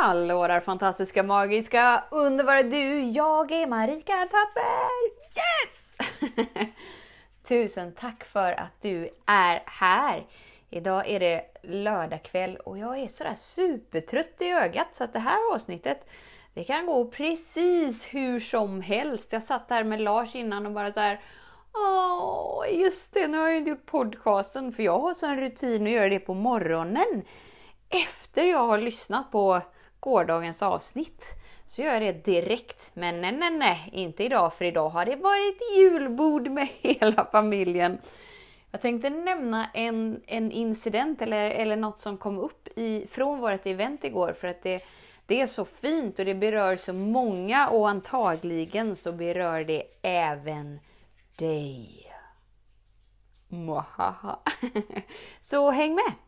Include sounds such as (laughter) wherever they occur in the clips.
Hallå där fantastiska, magiska, underbara du! Jag är Marika Tapper! Yes! (laughs) Tusen tack för att du är här! Idag är det lördagkväll och jag är sådär supertrött i ögat så att det här avsnittet det kan gå precis hur som helst. Jag satt här med Lars innan och bara så här. Åh, just det, nu har jag inte gjort podcasten för jag har sån rutin att göra det på morgonen. Efter jag har lyssnat på gårdagens avsnitt så gör jag det direkt. Men nej, nej, nej, inte idag för idag har det varit julbord med (laughs) hela familjen. Jag tänkte nämna en, en incident eller, eller något som kom upp i, från vårt event igår för att det, det är så fint och det berör så många och antagligen så berör det även dig. Mwahaha. (laughs) Så häng med!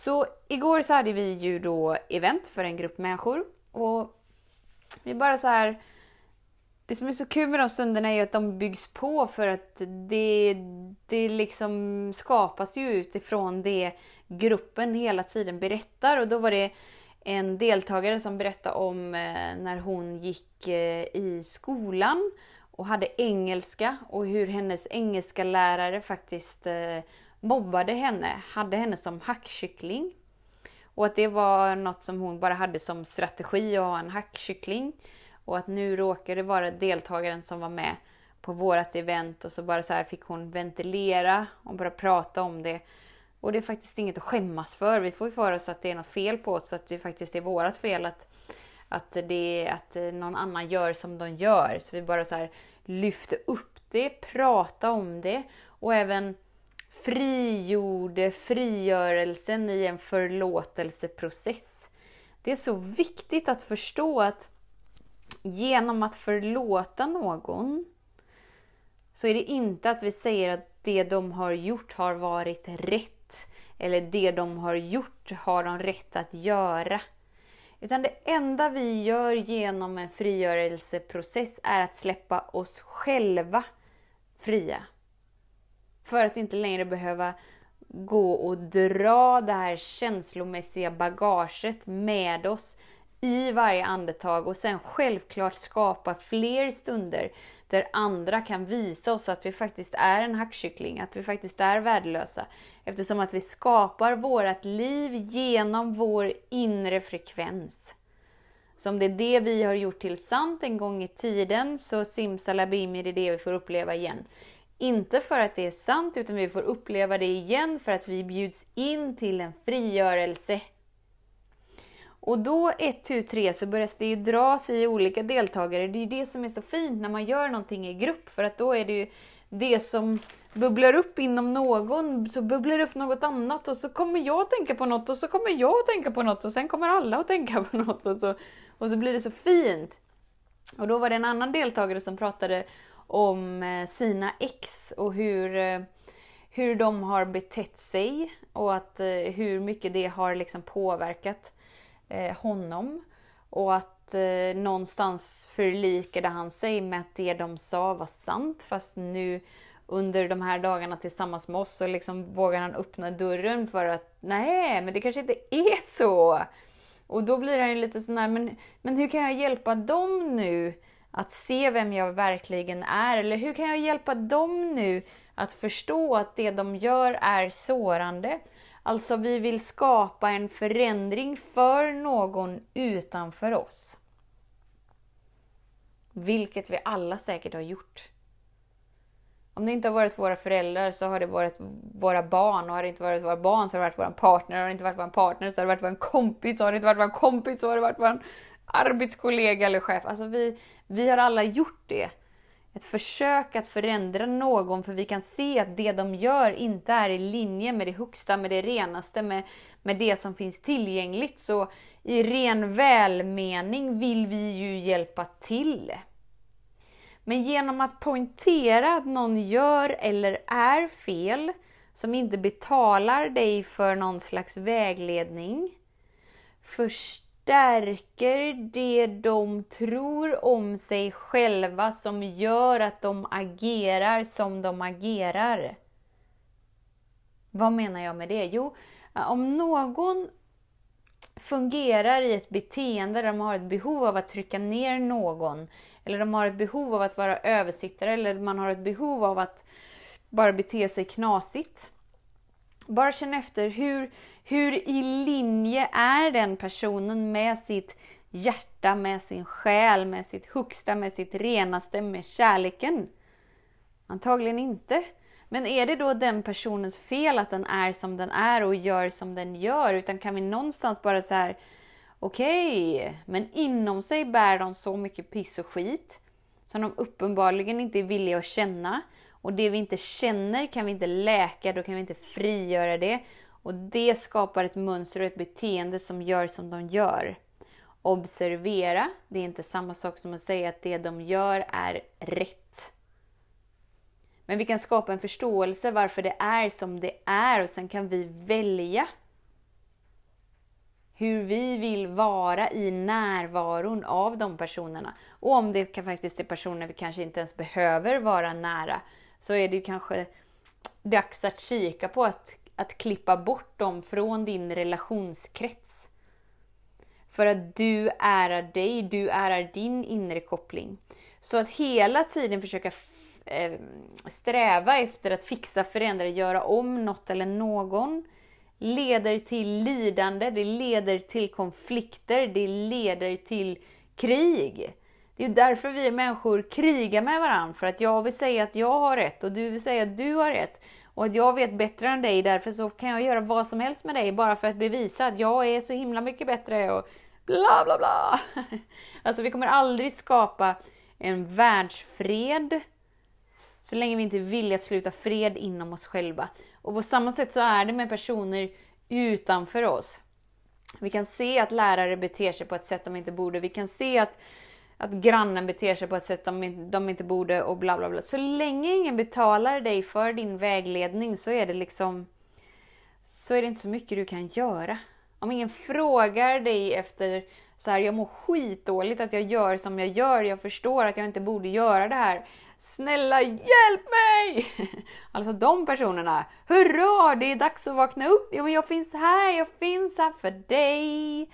Så igår så hade vi ju då event för en grupp människor och vi bara så här det som är så kul med de stunderna är ju att de byggs på för att det, det liksom skapas ju utifrån det gruppen hela tiden berättar. Och då var det en deltagare som berättade om eh, när hon gick eh, i skolan och hade engelska och hur hennes engelska lärare faktiskt eh, mobbade henne, hade henne som hackkyckling. Och att det var något som hon bara hade som strategi att ha en hackkyckling. Och att nu råkade det vara deltagaren som var med på vårat event och så bara så här fick hon ventilera och bara prata om det. Och det är faktiskt inget att skämmas för. Vi får ju för oss att det är något fel på oss, att det faktiskt är vårat fel att, att, det, att någon annan gör som de gör. Så vi bara så här lyfte upp det, prata om det och även frigjorde frigörelsen i en förlåtelseprocess. Det är så viktigt att förstå att genom att förlåta någon så är det inte att vi säger att det de har gjort har varit rätt eller det de har gjort har de rätt att göra. Utan det enda vi gör genom en frigörelseprocess är att släppa oss själva fria. För att inte längre behöva gå och dra det här känslomässiga bagaget med oss i varje andetag och sen självklart skapa fler stunder där andra kan visa oss att vi faktiskt är en hackkyckling, att vi faktiskt är värdelösa. Eftersom att vi skapar vårt liv genom vår inre frekvens. Så om det är det vi har gjort till sant en gång i tiden, så simsalabim är det det vi får uppleva igen. Inte för att det är sant, utan vi får uppleva det igen för att vi bjuds in till en frigörelse och då ett, tu, tre så börjar det ju dras i olika deltagare. Det är ju det som är så fint när man gör någonting i grupp för att då är det ju det som bubblar upp inom någon, så bubblar upp något annat och så kommer jag att tänka på något och så kommer jag att tänka på något och sen kommer alla att tänka på något och så, och så blir det så fint. Och då var det en annan deltagare som pratade om eh, sina ex och hur, eh, hur de har betett sig och att, eh, hur mycket det har liksom påverkat honom. Och att eh, någonstans förlikade han sig med att det de sa var sant. Fast nu under de här dagarna tillsammans med oss så liksom vågar han öppna dörren för att nej, men det kanske inte är så. Och då blir han ju lite sån här, men, men hur kan jag hjälpa dem nu att se vem jag verkligen är? Eller hur kan jag hjälpa dem nu att förstå att det de gör är sårande? Alltså vi vill skapa en förändring för någon utanför oss. Vilket vi alla säkert har gjort. Om det inte har varit våra föräldrar så har det varit våra barn och har det inte varit våra barn så har det varit vår partner. Har det inte varit vår partner så har det varit vår kompis. Och har det inte varit vår kompis så har det varit vår arbetskollega eller chef. Alltså vi, vi har alla gjort det ett försök att förändra någon för vi kan se att det de gör inte är i linje med det högsta, med det renaste, med, med det som finns tillgängligt. Så i ren välmening vill vi ju hjälpa till. Men genom att poängtera att någon gör eller är fel, som inte betalar dig för någon slags vägledning, stärker det de tror om sig själva som gör att de agerar som de agerar. Vad menar jag med det? Jo, om någon fungerar i ett beteende där de har ett behov av att trycka ner någon, eller de har ett behov av att vara översittare, eller man har ett behov av att bara bete sig knasigt. Bara känn efter hur, hur i linje är den personen med sitt hjärta, med sin själ, med sitt högsta, med sitt renaste, med kärleken? Antagligen inte. Men är det då den personens fel att den är som den är och gör som den gör? Utan kan vi någonstans bara så här, okej, okay, men inom sig bär de så mycket piss och skit som de uppenbarligen inte är villiga att känna. Och det vi inte känner kan vi inte läka, då kan vi inte frigöra det. Och det skapar ett mönster och ett beteende som gör som de gör. Observera, det är inte samma sak som att säga att det de gör är rätt. Men vi kan skapa en förståelse varför det är som det är och sen kan vi välja hur vi vill vara i närvaron av de personerna. Och om det kan faktiskt är personer vi kanske inte ens behöver vara nära, så är det kanske dags att kika på att, att klippa bort dem från din relationskrets. För att du ärar dig, du ärar din inre koppling. Så att hela tiden försöka eh, sträva efter att fixa, förändra, göra om något eller någon leder till lidande, det leder till konflikter, det leder till krig. Det är därför vi människor krigar med varandra, för att jag vill säga att jag har rätt och du vill säga att du har rätt. Och att jag vet bättre än dig, därför så kan jag göra vad som helst med dig bara för att bevisa att jag är så himla mycket bättre och bla bla bla. (laughs) Alltså vi kommer aldrig skapa en världsfred så länge vi inte vill att sluta fred inom oss själva. Och på samma sätt så är det med personer utanför oss. Vi kan se att lärare beter sig på ett sätt de inte borde. Vi kan se att, att grannen beter sig på ett sätt de, de inte borde och bla bla bla. Så länge ingen betalar dig för din vägledning så är det liksom så är det inte så mycket du kan göra. Om ingen frågar dig efter så här, jag mår skitdåligt att jag gör som jag gör, jag förstår att jag inte borde göra det här. Snälla hjälp mig! (laughs) Alltså de personerna. Hurra, det är dags att vakna upp. Ja, men jag finns här, jag finns här för dig.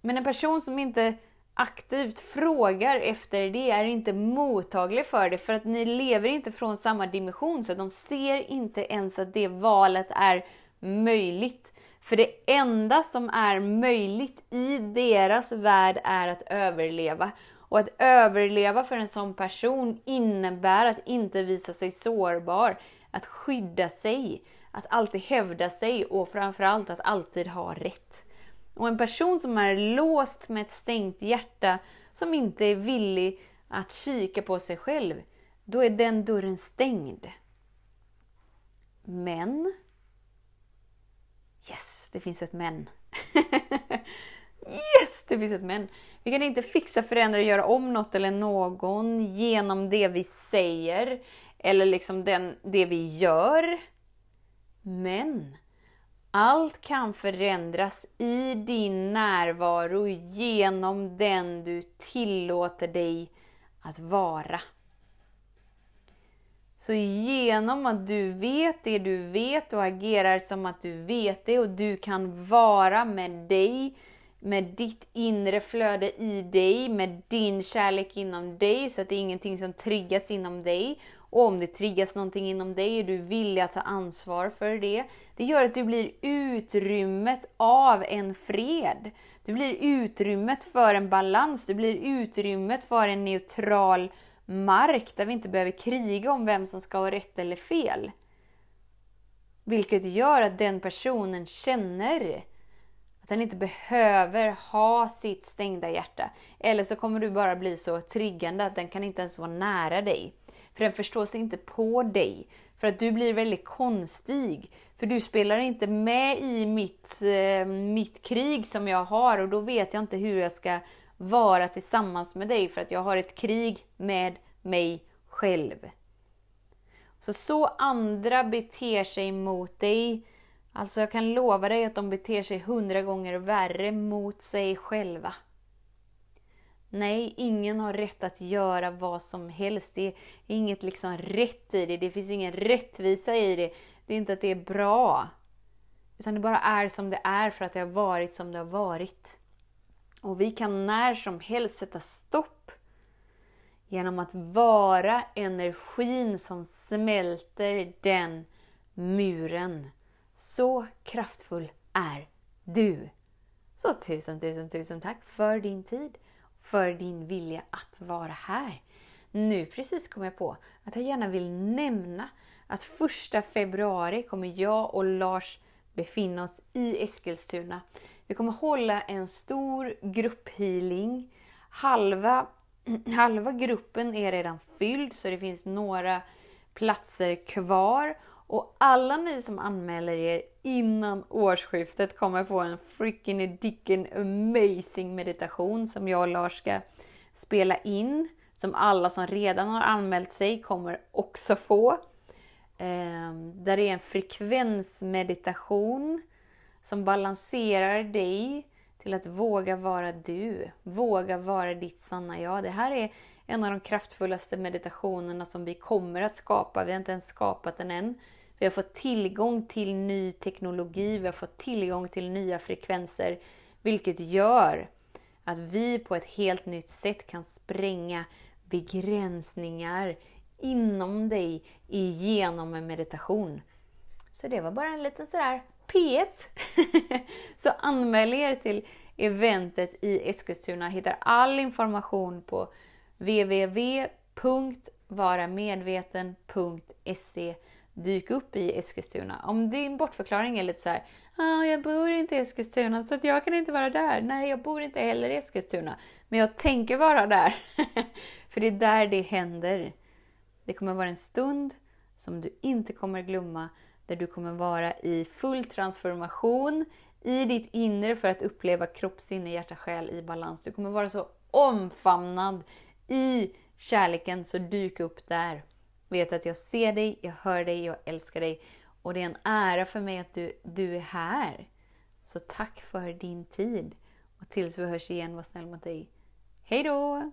Men en person som inte aktivt frågar efter det är inte mottaglig för det för att ni lever inte från samma dimension så de ser inte ens att det valet är möjligt. För det enda som är möjligt i deras värld är att överleva. Och att överleva för en sån person innebär att inte visa sig sårbar, att skydda sig, att alltid hävda sig och framförallt att alltid ha rätt. Och en person som är låst med ett stängt hjärta, som inte är villig att kika på sig själv, då är den dörren stängd. Men... Yes, det finns ett men. (laughs) Yes, det finns ett men. Vi kan inte fixa, förändra, göra om något eller någon genom det vi säger eller liksom den, det vi gör. Men allt kan förändras i din närvaro genom den du tillåter dig att vara. Så genom att du vet det du vet och agerar som att du vet det och du kan vara med dig med ditt inre flöde i dig, med din kärlek inom dig, så att det är ingenting som triggas inom dig. Och om det triggas någonting inom dig är du villig att ta ansvar för det. Det gör att du blir utrymmet av en fred. Du blir utrymmet för en balans, du blir utrymmet för en neutral mark där vi inte behöver kriga om vem som ska ha rätt eller fel. Vilket gör att den personen känner att den inte behöver ha sitt stängda hjärta. Eller så kommer du bara bli så triggande att den kan inte ens vara nära dig. För den förstår sig inte på dig. För att du blir väldigt konstig. För du spelar inte med i mitt, eh, mitt krig som jag har och då vet jag inte hur jag ska vara tillsammans med dig för att jag har ett krig med mig själv. Så så andra beter sig mot dig, alltså jag kan lova dig att de beter sig hundra gånger värre mot sig själva. Nej, ingen har rätt att göra vad som helst. Det är inget liksom rätt i det. Det finns ingen rättvisa i det. Det är inte att det är bra. Utan det bara är som det är för att det har varit som det har varit. Och vi kan när som helst sätta stopp genom att vara energin som smälter den muren. Så kraftfull är du! Så tusen, tusen, tusen tack för din tid, för din vilja att vara här. Nu precis kom jag på att jag gärna vill nämna att första februari kommer jag och Lars befinna oss i Eskilstuna. Vi kommer hålla en stor grupphealing. Halva, (clears throat) halva gruppen är redan fylld så det finns några platser kvar. Och alla ni som anmäler er innan årsskiftet kommer få en freaking dicken amazing meditation som jag och Lars ska spela in. Som alla som redan har anmält sig kommer också få. Ehm, där det är en frekvensmeditation som balanserar dig till att våga vara du. Våga vara ditt sanna jag. Det här är en av de kraftfullaste meditationerna som vi kommer att skapa. Vi har inte ens skapat den än. Vi har fått tillgång till ny teknologi, vi har fått tillgång till nya frekvenser, vilket gör att vi på ett helt nytt sätt kan spränga begränsningar inom dig genom en meditation. Så det var bara en liten sådär PS. (laughs) så anmäl er till eventet i Eskilstuna. Hittar all information på www.varamedveten.se Dyk upp i Eskilstuna. Om din bortförklaring är lite så här, ah, jag bor inte i Eskilstuna så att jag kan inte vara där. Nej, jag bor inte heller i Eskilstuna. Men jag tänker vara där. (laughs) För det är där det händer. Det kommer vara en stund som du inte kommer glömma, där du kommer vara i full transformation i ditt inre för att uppleva kropp, sinne, hjärta, själ i balans. Du kommer vara så omfamnad i kärleken, så dyk upp där. Vet att jag ser dig, jag hör dig, jag älskar dig och det är en ära för mig att du, du är här. Så tack för din tid. Och tills vi hörs igen, var snäll mot dig. Hej då!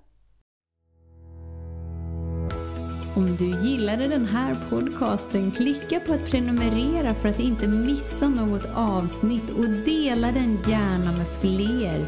Om du gillade den här podcasten, klicka på att prenumerera för att inte missa något avsnitt och dela den gärna med fler.